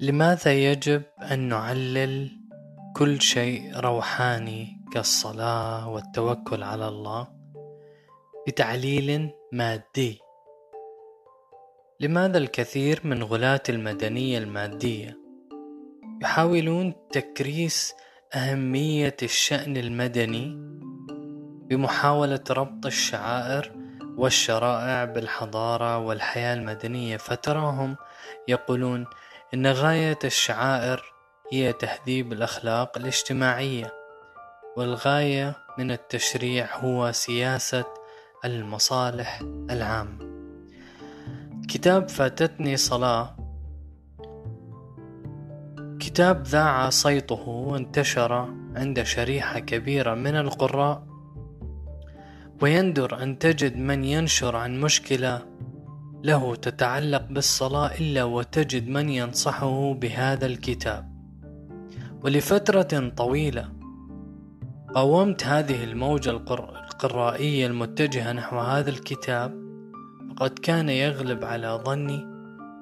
لماذا يجب أن نعلل كل شيء روحاني كالصلاة والتوكل على الله بتعليل مادي؟ لماذا الكثير من غلاة المدنية المادية يحاولون تكريس أهمية الشأن المدني بمحاولة ربط الشعائر والشرائع بالحضارة والحياة المدنية فتراهم يقولون إن غاية الشعائر هي تهذيب الأخلاق الاجتماعية والغاية من التشريع هو سياسة المصالح العامة. كتاب فاتتني صلاة. كتاب ذاع صيته وانتشر عند شريحة كبيرة من القراء ويندر أن تجد من ينشر عن مشكلة له تتعلق بالصلاة إلا وتجد من ينصحه بهذا الكتاب. ولفترة طويلة قاومت هذه الموجة القرائية المتجهة نحو هذا الكتاب فقد كان يغلب على ظني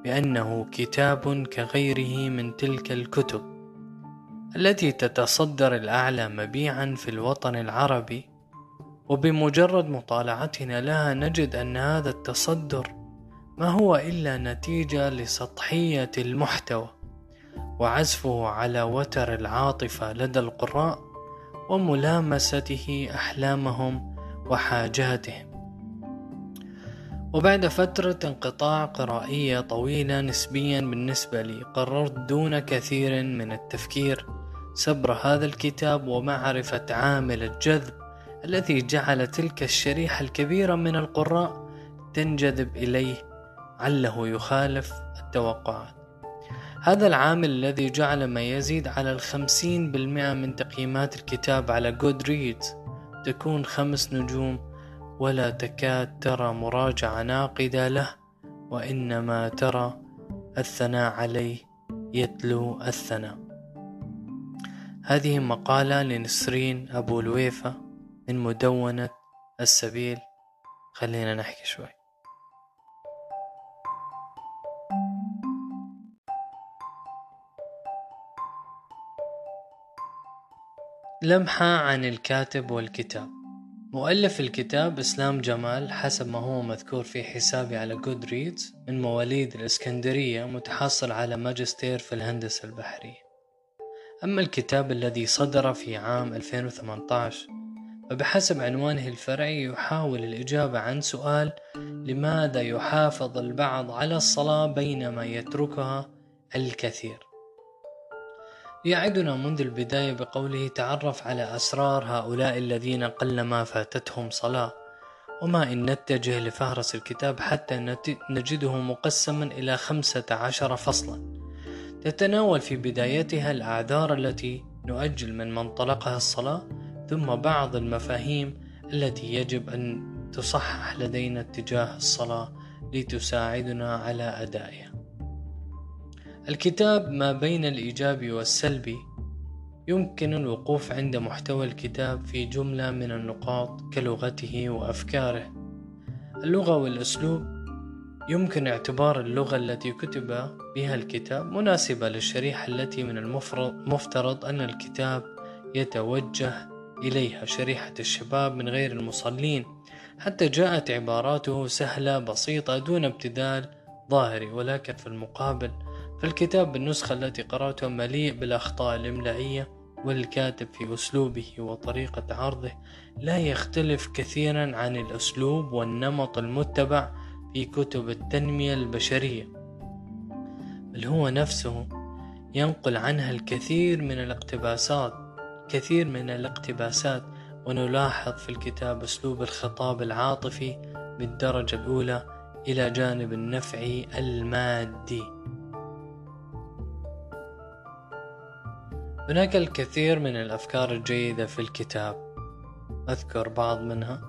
بأنه كتاب كغيره من تلك الكتب التي تتصدر الأعلى مبيعا في الوطن العربي. وبمجرد مطالعتنا لها نجد أن هذا التصدر ما هو إلا نتيجة لسطحية المحتوى وعزفه على وتر العاطفة لدى القراء وملامسته أحلامهم وحاجاتهم. وبعد فترة انقطاع قرائية طويلة نسبيا بالنسبة لي قررت دون كثير من التفكير سبر هذا الكتاب ومعرفة عامل الجذب الذي جعل تلك الشريحة الكبيرة من القراء تنجذب إليه عله يخالف التوقعات. هذا العامل الذي جعل ما يزيد على الخمسين بالمئة من تقييمات الكتاب على جود ريدز تكون خمس نجوم ولا تكاد ترى مراجعة ناقدة له وإنما ترى الثناء عليه يتلو الثناء. هذه مقالة لنسرين أبو الويفة من مدونة السبيل. خلينا نحكي شوي. لمحة عن الكاتب والكتاب. مؤلف الكتاب إسلام جمال حسب ما هو مذكور في حسابي على جود ريدز من مواليد الإسكندرية متحصل على ماجستير في الهندسة البحرية. أما الكتاب الذي صدر في عام 2018 فبحسب عنوانه الفرعي يحاول الإجابة عن سؤال لماذا يحافظ البعض على الصلاة بينما يتركها الكثير؟ يعدنا منذ البداية بقوله تعرف على أسرار هؤلاء الذين قلما فاتتهم صلاة. وما إن نتجه لفهرس الكتاب حتى نجده مقسما إلى خمسة عشر فصلا. تتناول في بدايتها الأعذار التي نؤجل من منطلقها الصلاة ثم بعض المفاهيم التي يجب أن تصحح لدينا اتجاه الصلاة لتساعدنا على أدائها. الكتاب ما بين الإيجابي والسلبي يمكن الوقوف عند محتوى الكتاب في جملة من النقاط كلغته وأفكاره. اللغة والأسلوب يمكن اعتبار اللغة التي كتب بها الكتاب مناسبة للشريحة التي من المفترض أن الكتاب يتوجه إليها. شريحة الشباب من غير المصلين. حتى جاءت عباراته سهلة بسيطة دون ابتذال ظاهري ولكن في المقابل فالكتاب بالنسخة التي قرأتها مليء بالأخطاء الإملائية والكاتب في أسلوبه وطريقة عرضه لا يختلف كثيرا عن الأسلوب والنمط المتبع في كتب التنمية البشرية بل هو نفسه ينقل عنها الكثير من الاقتباسات كثير من الاقتباسات ونلاحظ في الكتاب أسلوب الخطاب العاطفي بالدرجة الأولى إلى جانب النفع المادي. هناك الكثير من الأفكار الجيدة في الكتاب. أذكر بعض منها.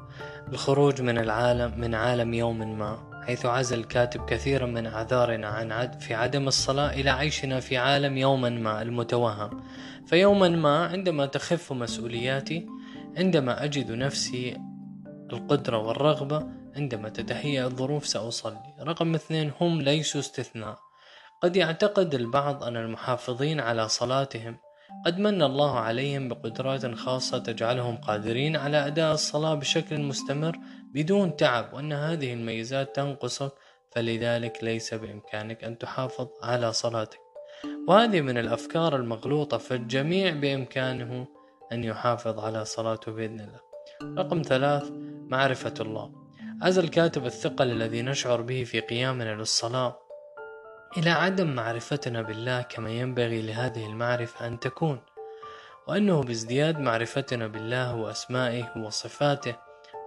الخروج من العالم من عالم يوم ما حيث عزل الكاتب كثيرا من أعذارنا عن عد في عدم الصلاة إلى عيشنا في عالم يوما ما المتوهم. فيوما ما عندما تخف مسؤولياتي عندما أجد نفسي القدرة والرغبة عندما تتهيأ الظروف سأصلي. رقم اثنين هم ليسوا استثناء. قد يعتقد البعض أن المحافظين على صلاتهم قد من الله عليهم بقدرات خاصة تجعلهم قادرين على أداء الصلاة بشكل مستمر بدون تعب وأن هذه الميزات تنقصك فلذلك ليس بإمكانك أن تحافظ على صلاتك. وهذه من الأفكار المغلوطة فالجميع بإمكانه أن يحافظ على صلاته بإذن الله. رقم ثلاث معرفة الله. هذا الكاتب الثقل الذي نشعر به في قيامنا للصلاة إلى عدم معرفتنا بالله كما ينبغي لهذه المعرفة أن تكون وأنه بازدياد معرفتنا بالله وأسمائه وصفاته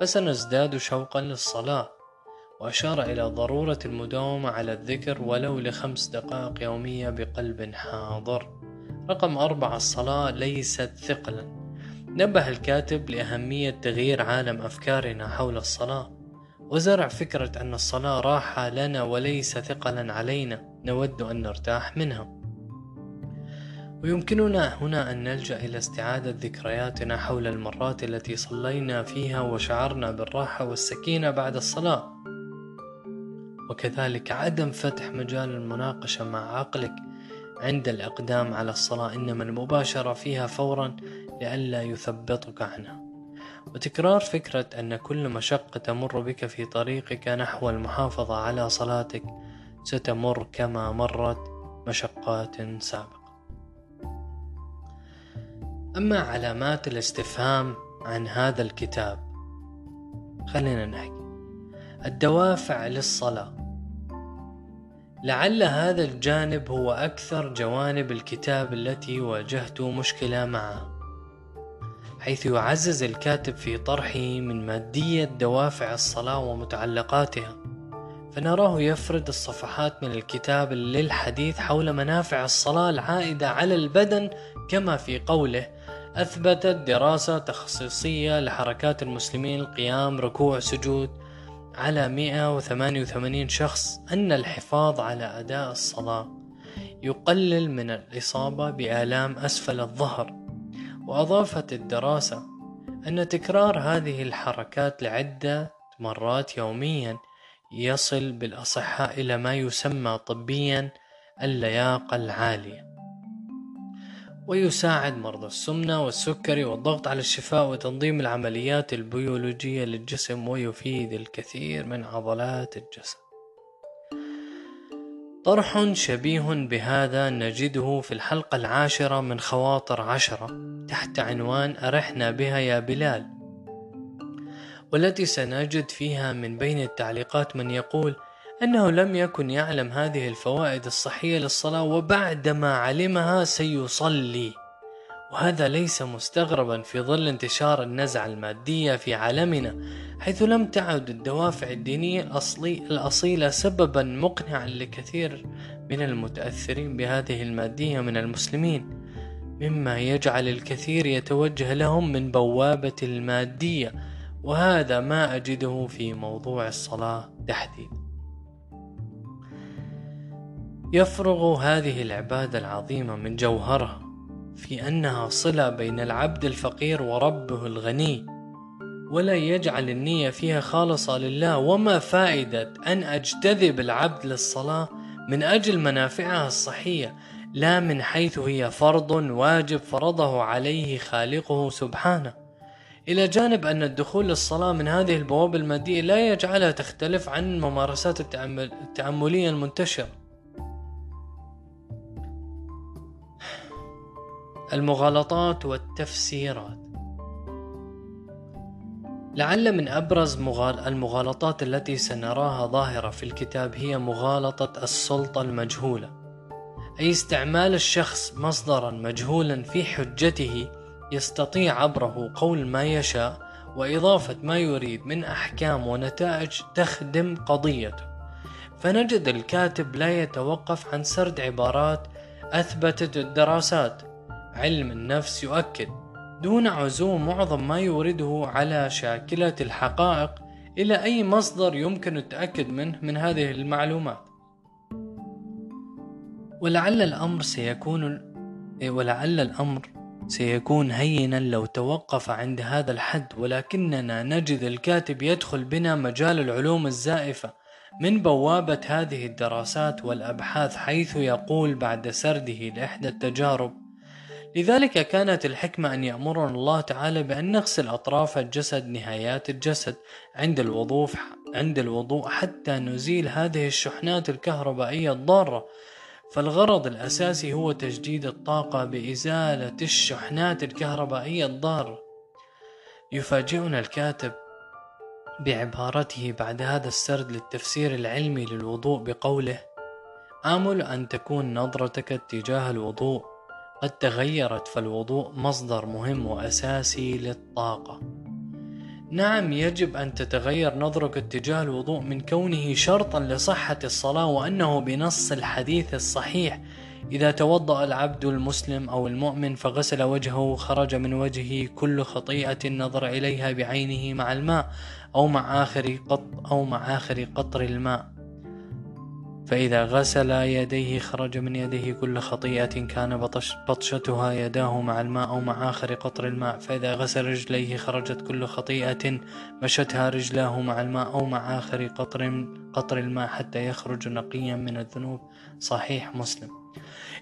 فسنزداد شوقا للصلاة وأشار إلى ضرورة المداومة على الذكر ولو لخمس دقائق يومية بقلب حاضر. رقم أربعة الصلاة ليست ثقلا. نبه الكاتب لأهمية تغيير عالم أفكارنا حول الصلاة. وزرع فكرة أن الصلاة راحة لنا وليس ثقلا علينا. نود أن نرتاح منها. ويمكننا هنا أن نلجأ إلى استعادة ذكرياتنا حول المرات التي صلينا فيها وشعرنا بالراحة والسكينة بعد الصلاة. وكذلك عدم فتح مجال المناقشة مع عقلك عند الإقدام على الصلاة إنما المباشرة فيها فورا لئلا يثبطك عنها. وتكرار فكرة أن كل مشقة تمر بك في طريقك نحو المحافظة على صلاتك ستمر كما مرت مشقات سابقة. أما علامات الاستفهام عن هذا الكتاب خلينا نحكي. الدوافع للصلاة. لعل هذا الجانب هو أكثر جوانب الكتاب التي واجهت مشكلة معه. حيث يعزز الكاتب في طرحه من مادية دوافع الصلاة ومتعلقاتها. فنراه يفرد الصفحات من الكتاب للحديث حول منافع الصلاة العائدة على البدن كما في قوله أثبتت دراسة تخصيصية لحركات المسلمين القيام ركوع سجود. على 188 شخص أن الحفاظ على أداء الصلاة يقلل من الإصابة بآلام أسفل الظهر. وأضافت الدراسة أن تكرار هذه الحركات لعدة مرات يوميا يصل بالأصحاء إلى ما يسمى طبيا اللياقة العالية. ويساعد مرضى السمنة والسكري والضغط على الشفاء وتنظيم العمليات البيولوجية للجسم ويفيد الكثير من عضلات الجسم. طرح شبيه بهذا نجده في الحلقة العاشرة من خواطر عشرة تحت عنوان أرحنا بها يا بلال والتي سنجد فيها من بين التعليقات من يقول أنه لم يكن يعلم هذه الفوائد الصحية للصلاة وبعدما علمها سيصلي. وهذا ليس مستغربا في ظل انتشار النزعة المادية في عالمنا حيث لم تعد الدوافع الدينية الأصلي الأصيلة سببا مقنعا لكثير من المتأثرين بهذه المادية من المسلمين مما يجعل الكثير يتوجه لهم من بوابة المادية وهذا ما أجده في موضوع الصلاة تحديدا. يفرغ هذه العبادة العظيمة من جوهرها في أنها صلة بين العبد الفقير وربه الغني ولا يجعل النية فيها خالصة لله. وما فائدة أن أجتذب العبد للصلاة من أجل منافعها الصحية لا من حيث هي فرض واجب فرضه عليه خالقه سبحانه. إلى جانب أن الدخول للصلاة من هذه البوابة المادية لا يجعلها تختلف عن الممارسات التأملية المنتشرة. المغالطات والتفسيرات. لعل من أبرز المغالطات التي سنراها ظاهرة في الكتاب هي مغالطة السلطة المجهولة أي استعمال الشخص مصدرا مجهولا في حجته يستطيع عبره قول ما يشاء وإضافة ما يريد من أحكام ونتائج تخدم قضيته. فنجد الكاتب لا يتوقف عن سرد عبارات أثبتت الدراسات علم النفس يؤكد دون عزوم معظم ما يورده على شاكلة الحقائق إلى أي مصدر يمكن التأكد منه من هذه المعلومات. ولعل الأمر سيكون ولعل الأمر سيكون هينا لو توقف عند هذا الحد ولكننا نجد الكاتب يدخل بنا مجال العلوم الزائفة من بوابة هذه الدراسات والأبحاث حيث يقول بعد سرده لإحدى التجارب لذلك كانت الحكمة أن يأمرنا الله تعالى بأن نغسل أطراف الجسد نهايات الجسد عند الوضوء عند الوضوء حتى نزيل هذه الشحنات الكهربائية الضارة. فالغرض الأساسي هو تجديد الطاقة بإزالة الشحنات الكهربائية الضارة. يفاجئنا الكاتب بعبارته بعد هذا السرد للتفسير العلمي للوضوء بقوله آمل أن تكون نظرتك اتجاه الوضوء قد تغيرت فالوضوء مصدر مهم وأساسي للطاقة. نعم يجب أن تتغير نظرك اتجاه الوضوء من كونه شرطا لصحة الصلاة وأنه بنص الحديث الصحيح إذا توضأ العبد المسلم أو المؤمن فغسل وجهه خرج من وجهه كل خطيئة نظر إليها بعينه مع الماء أو مع آخر قط أو مع آخر قطر الماء. فإذا غسل يديه خرج من يديه كل خطيئة كان بطش بطشتها يداه مع الماء أو مع آخر قطر الماء. فإذا غسل رجليه خرجت كل خطيئة مشتها رجلاه مع الماء أو مع آخر قطر قطر الماء حتى يخرج نقيا من الذنوب. صحيح مسلم.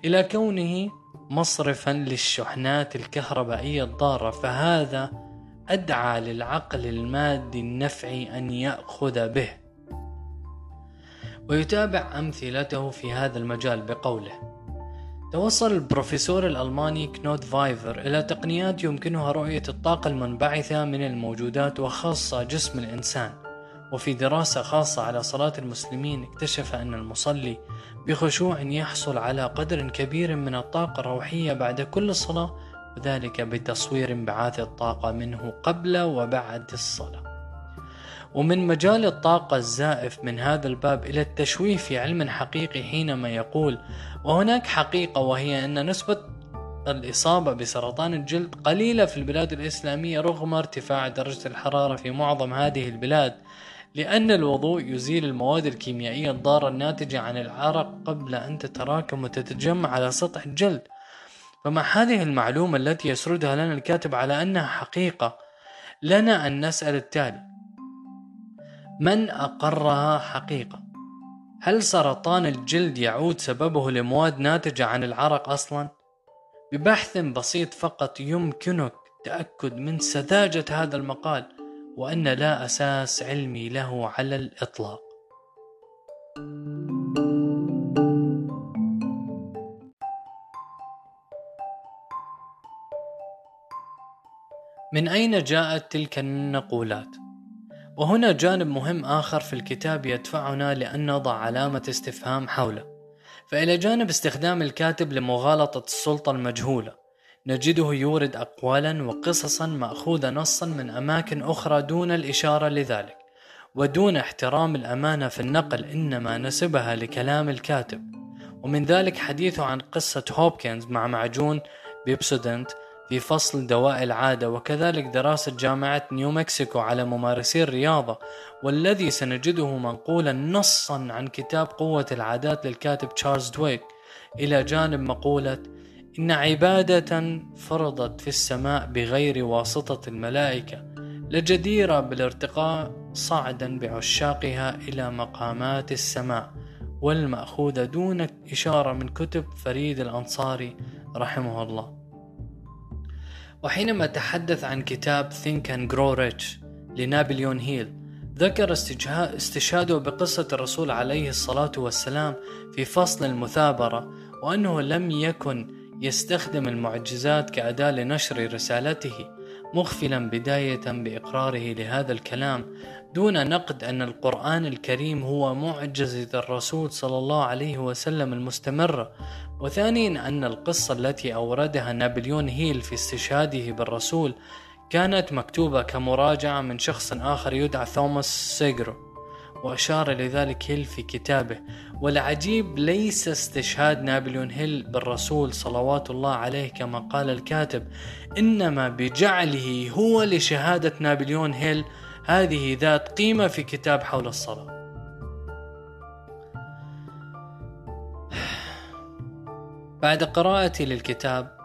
إلى كونه مصرفا للشحنات الكهربائية الضارة فهذا أدعى للعقل المادي النفعي أن يأخذ به. ويتابع أمثلته في هذا المجال بقوله. توصل البروفيسور الألماني كنود فايفر إلى تقنيات يمكنها رؤية الطاقة المنبعثة من الموجودات وخاصة جسم الإنسان وفي دراسة خاصة على صلاة المسلمين اكتشف أن المصلي بخشوع يحصل على قدر كبير من الطاقة الروحية بعد كل صلاة وذلك بتصوير انبعاث الطاقة منه قبل وبعد الصلاة. ومن مجال الطاقة الزائف من هذا الباب إلى التشويه في علم حقيقي حينما يقول وهناك حقيقة وهي أن نسبة الإصابة بسرطان الجلد قليلة في البلاد الإسلامية رغم ارتفاع درجة الحرارة في معظم هذه البلاد لأن الوضوء يزيل المواد الكيميائية الضارة الناتجة عن العرق قبل أن تتراكم وتتجمع على سطح الجلد. فمع هذه المعلومة التي يسردها لنا الكاتب على أنها حقيقة؟ لنا أن نسأل التالي من أقرها حقيقة؟ هل سرطان الجلد يعود سببه لمواد ناتجة عن العرق أصلا؟ ببحث بسيط فقط يمكنك تأكد من سذاجة هذا المقال وأن لا أساس علمي له على الإطلاق. من أين جاءت تلك النقولات؟ وهنا جانب مهم آخر في الكتاب يدفعنا لأن نضع علامة استفهام حوله. فإلى جانب استخدام الكاتب لمغالطة السلطة المجهولة نجده يورد أقوالا وقصصا مأخوذة نصا من أماكن أخرى دون الإشارة لذلك ودون احترام الأمانة في النقل إنما نسبها لكلام الكاتب. ومن ذلك حديثه عن قصة هوبكنز مع معجون Pepsodent في فصل دواء العادة وكذلك دراسة جامعة نيو مكسيكو على ممارسي الرياضة والذي سنجده منقولا نصا عن كتاب قوة العادات للكاتب تشارلز دويج. إلى جانب مقولة إن عبادة فرضت في السماء بغير واسطة الملائكة لجديرة بالارتقاء صعدا بعشاقها إلى مقامات السماء والمأخوذة دون إشارة من كتب فريد الأنصاري رحمه الله. وحينما تحدث عن كتاب Think and Grow Rich لنابليون هيل ذكر استشهاده بقصة الرسول عليه الصلاة والسلام في فصل المثابرة وأنه لم يكن يستخدم المعجزات كأداة لنشر رسالته. مغفلا بداية بإقراره لهذا الكلام دون نقد أن القرآن الكريم هو معجزة الرسول صلى الله عليه وسلم المستمرة وثانيا أن القصة التي أوردها نابليون هيل في استشهاده بالرسول كانت مكتوبة كمراجعة من شخص آخر يدعى توماس سيجرو. وأشار لذلك هيل في كتابه. والعجيب ليس استشهاد نابليون هيل بالرسول صلوات الله عليه كما قال الكاتب إنما بجعله هو لشهادة نابليون هيل هذه ذات قيمة في كتاب حول الصلاة. بعد قراءتي للكتاب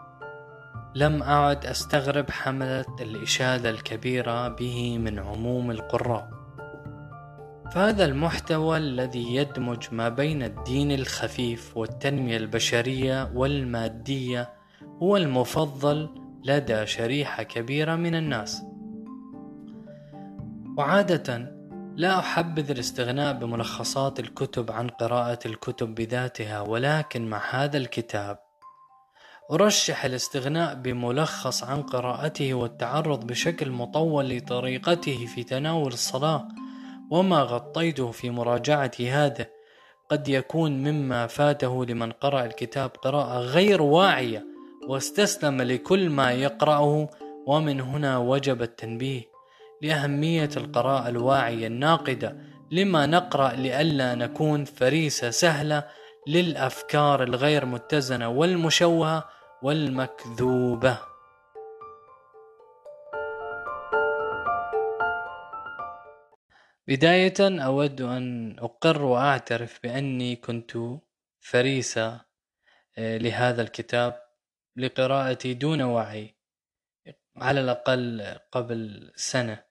لم أعد أستغرب حملة الإشادة الكبيرة به من عموم القراء. فهذا المحتوى الذي يدمج ما بين الدين الخفيف والتنمية البشرية والمادية هو المفضل لدى شريحة كبيرة من الناس. وعادة لا أحبذ الاستغناء بملخصات الكتب عن قراءة الكتب بذاتها ولكن مع هذا الكتاب أرشح الاستغناء بملخص عن قراءته والتعرض بشكل مطول لطريقته في تناول الصلاة وما غطيته في مراجعة هذا. قد يكون مما فاته لمن قرأ الكتاب قراءة غير واعية واستسلم لكل ما يقرأه ومن هنا وجب التنبيه لأهمية القراءة الواعية الناقدة. لما نقرأ لئلا نكون فريسة سهلة للأفكار الغير متزنة والمشوهة والمكذوبة. بداية أود أن أقر وأعترف بأني كنت فريسة آه، لهذا الكتاب لقراءتي دون وعي على الأقل قبل سنة.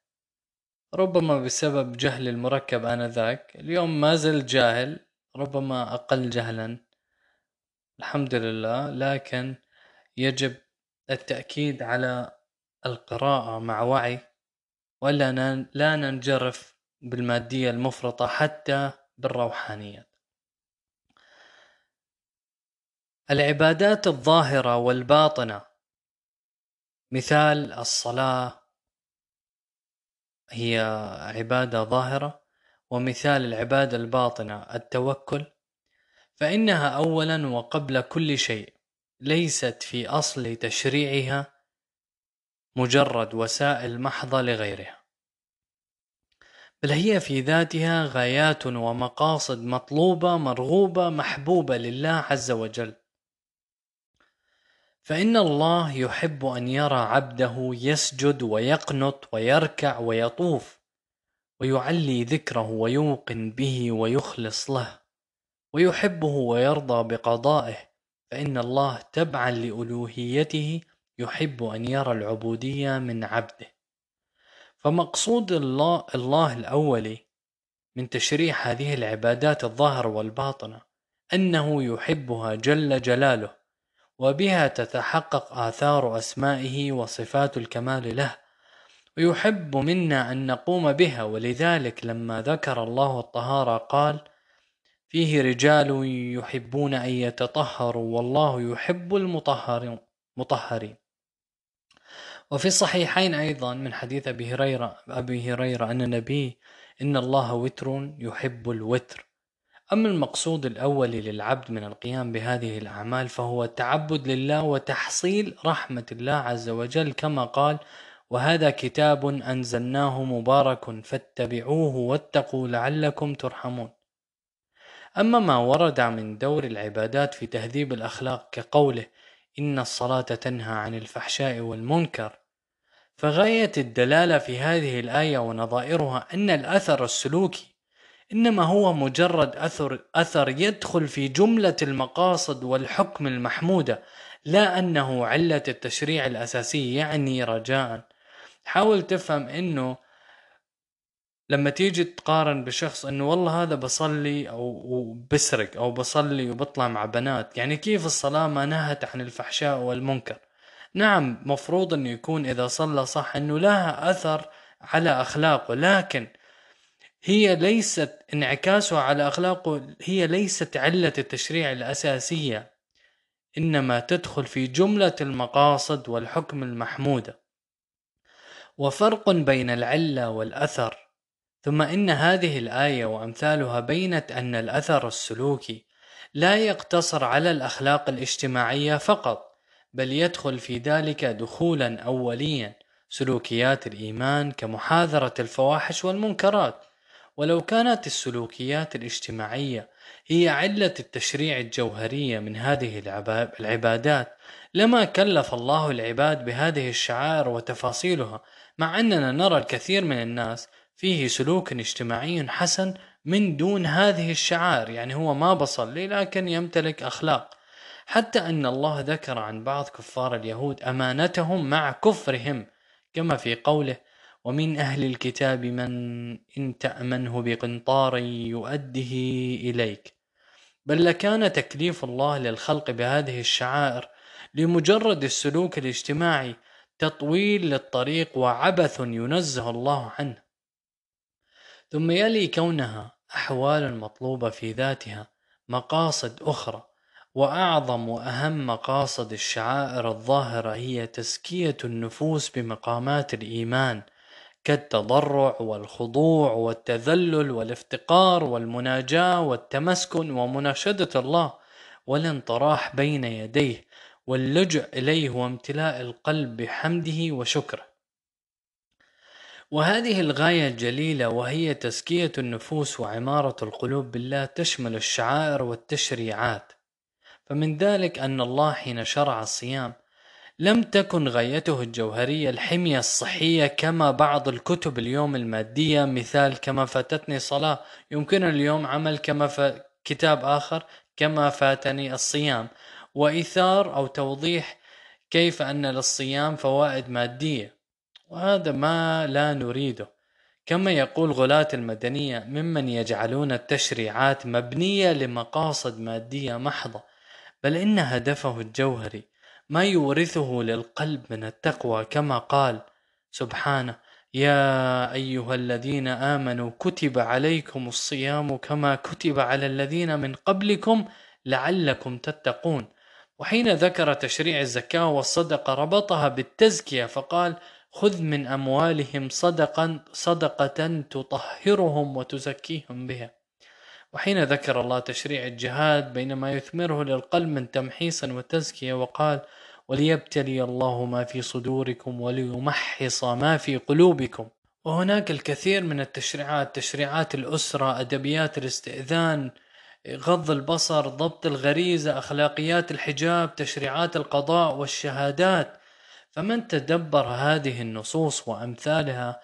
ربما بسبب جهل المركب آنذاك اليوم ما زلت جاهل ربما أقل جهلا. الحمد لله لكن يجب التأكيد على القراءة مع وعي ولا لا ننجرف بالمادية المفرطة حتى بالروحانيات العبادات الظاهرة والباطنة. مثال الصلاة هي عبادة ظاهرة ومثال العبادة الباطنة التوكل. فإنها أولا وقبل كل شيء ليست في أصل تشريعها مجرد وسائل محضة لغيرها. بل هي في ذاتها غايات ومقاصد مطلوبة مرغوبة محبوبة لله عز وجل. فإن الله يحب أن يرى عبده يسجد ويقنط ويركع ويطوف ويعلي ذكره ويوقن به ويخلص له ويحبه ويرضى بقضائه. فإن الله تبعا لألوهيته يحب أن يرى العبودية من عبده. فمقصود الله, الله الأولي من تشريع هذه العبادات الظاهرة والباطنة أنه يحبها جل جلاله وبها تتحقق آثار أسمائه وصفات الكمال له ويحب منا أن نقوم بها. ولذلك لما ذكر الله الطهارة قال فيه رجال يحبون أن يتطهروا والله يحب المطهرين وفي الصحيحين أيضا من حديث أبي هريرة أبي هريرة أن النبي إن الله وتر يحب الوتر. أما المقصود الأول للعبد من القيام بهذه الأعمال فهو التعبد لله وتحصيل رحمة الله عز وجل كما قال وهذا كتاب أنزلناه مبارك فاتبعوه واتقوا لعلكم ترحمون. أما ما ورد من دور العبادات في تهذيب الأخلاق كقوله إن الصلاة تنهى عن الفحشاء والمنكر. فغاية الدلالة في هذه الآية ونظائرها أن الأثر السلوكي إنما هو مجرد أثر أثر يدخل في جملة المقاصد والحكم المحمودة لا أنه علة التشريع الأساسي يعني رجاء. حاول تفهم إنه لما تيجي تقارن بشخص إنه والله هذا بصلي أو بسرق أو بصلي وبطلع مع بنات يعني كيف الصلاة ما نهت عن الفحشاء والمنكر؟ نعم مفروض إنه يكون إذا صلى صح إنه لها أثر على أخلاقه لكن هي ليست انعكاسها على أخلاقه هي ليست علة التشريع الأساسية إنما تدخل في جملة المقاصد والحكم المحمودة. وفرق بين العلة والأثر. ثم إن هذه الآية وأمثالها بينت أن الأثر السلوكي لا يقتصر على الأخلاق الاجتماعية فقط بل يدخل في ذلك دخولا أوليا سلوكيات الإيمان كمحاذرة الفواحش والمنكرات. ولو كانت السلوكيات الاجتماعية هي علة التشريع الجوهرية من هذه العبادات لما كلف الله العباد بهذه الشعائر وتفاصيلها مع أننا نرى الكثير من الناس فيه سلوك اجتماعي حسن من دون هذه الشعائر يعني هو ما بصلي لكن يمتلك أخلاق. حتى أن الله ذكر عن بعض كفار اليهود أمانتهم مع كفرهم كما في قوله ومن أهل الكتاب من إن تأمنه بقنطار يؤده إليك بل لكان تكليف الله للخلق بهذه الشعائر لمجرد السلوك الاجتماعي تطويل للطريق وعبث ينزه الله عنه. ثم يلي كونها أحوال مطلوبة في ذاتها مقاصد أخرى وأعظم وأهم مقاصد الشعائر الظاهرة هي تزكية النفوس بمقامات الإيمان كالتضرع والخضوع والتذلل والافتقار والمناجاة والتمسكن ومناشدة الله والانطراح بين يديه واللجأ إليه وامتلاء القلب بحمده وشكره. وهذه الغاية الجليلة وهي تزكية النفوس وعمارة القلوب بالله تشمل الشعائر والتشريعات. فمن ذلك أن الله حين شرع الصيام لم تكن غايته الجوهرية الحمية الصحية كما بعض الكتب اليوم المادية مثال كما فاتتني صلاة يمكن اليوم عمل كما ف... كتاب آخر كما فاتني الصيام. وإيثار أو توضيح كيف أن للصيام فوائد مادية. وهذا ما لا نريده. كما يقول غلاة المدنية ممن يجعلون التشريعات مبنية لمقاصد مادية محضة بل إن هدفه الجوهري ما يورثه للقلب من التقوى كما قال سبحانه يا أيها الذين آمنوا كتب عليكم الصيام كما كتب على الذين من قبلكم لعلكم تتقون. وحين ذكر تشريع الزكاة والصدقة ربطها بالتزكية فقال خذ من أموالهم صدقا صدقة تطهرهم وتزكيهم بها. وحين ذكر الله تشريع الجهاد بينما يثمره للقلب من تمحيصا وتزكية وقال وليبتلي الله ما في صدوركم وليمحص ما في قلوبكم. وهناك الكثير من التشريعات تشريعات الأسرة أدبيات الاستئذان غض البصر ضبط الغريزة أخلاقيات الحجاب تشريعات القضاء والشهادات. فمن تدبر هذه النصوص وأمثالها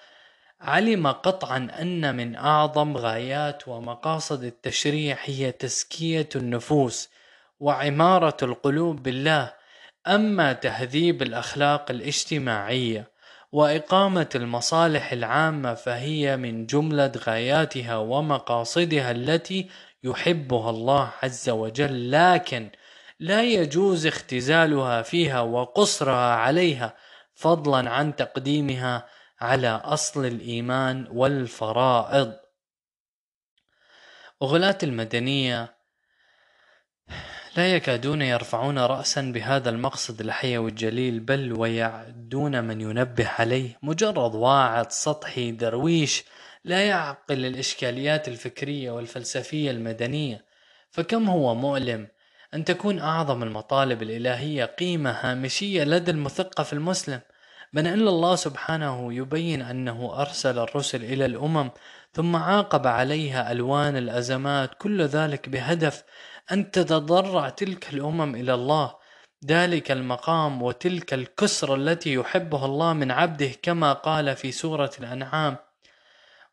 علم قطعا أن من أعظم غايات ومقاصد التشريع هي تزكية النفوس وعمارة القلوب بالله أما تهذيب الأخلاق الاجتماعية وإقامة المصالح العامة فهي من جملة غاياتها ومقاصدها التي يحبها الله عز وجل لكن لا يجوز اختزالها فيها وقصرها عليها فضلا عن تقديمها على أصل الإيمان والفرائض. وغلاة المدنية لا يكادون يرفعون رأسا بهذا المقصد الحيوي الجليل بل ويعدون من ينبه عليه. مجرد واعظ سطحي درويش لا يعقل الإشكاليات الفكرية والفلسفية المدنية فكم هو مؤلم أن تكون أعظم المطالب الإلهية قيمة هامشية لدى المثقف المسلم. بل أن الله سبحانه يبين أنه أرسل الرسل إلى الأمم ثم عاقب عليها ألوان الأزمات كل ذلك بهدف أن تتضرع تلك الأمم إلى الله. ذلك المقام وتلك الكسرة التي يحبها الله من عبده كما قال في سورة الأنعام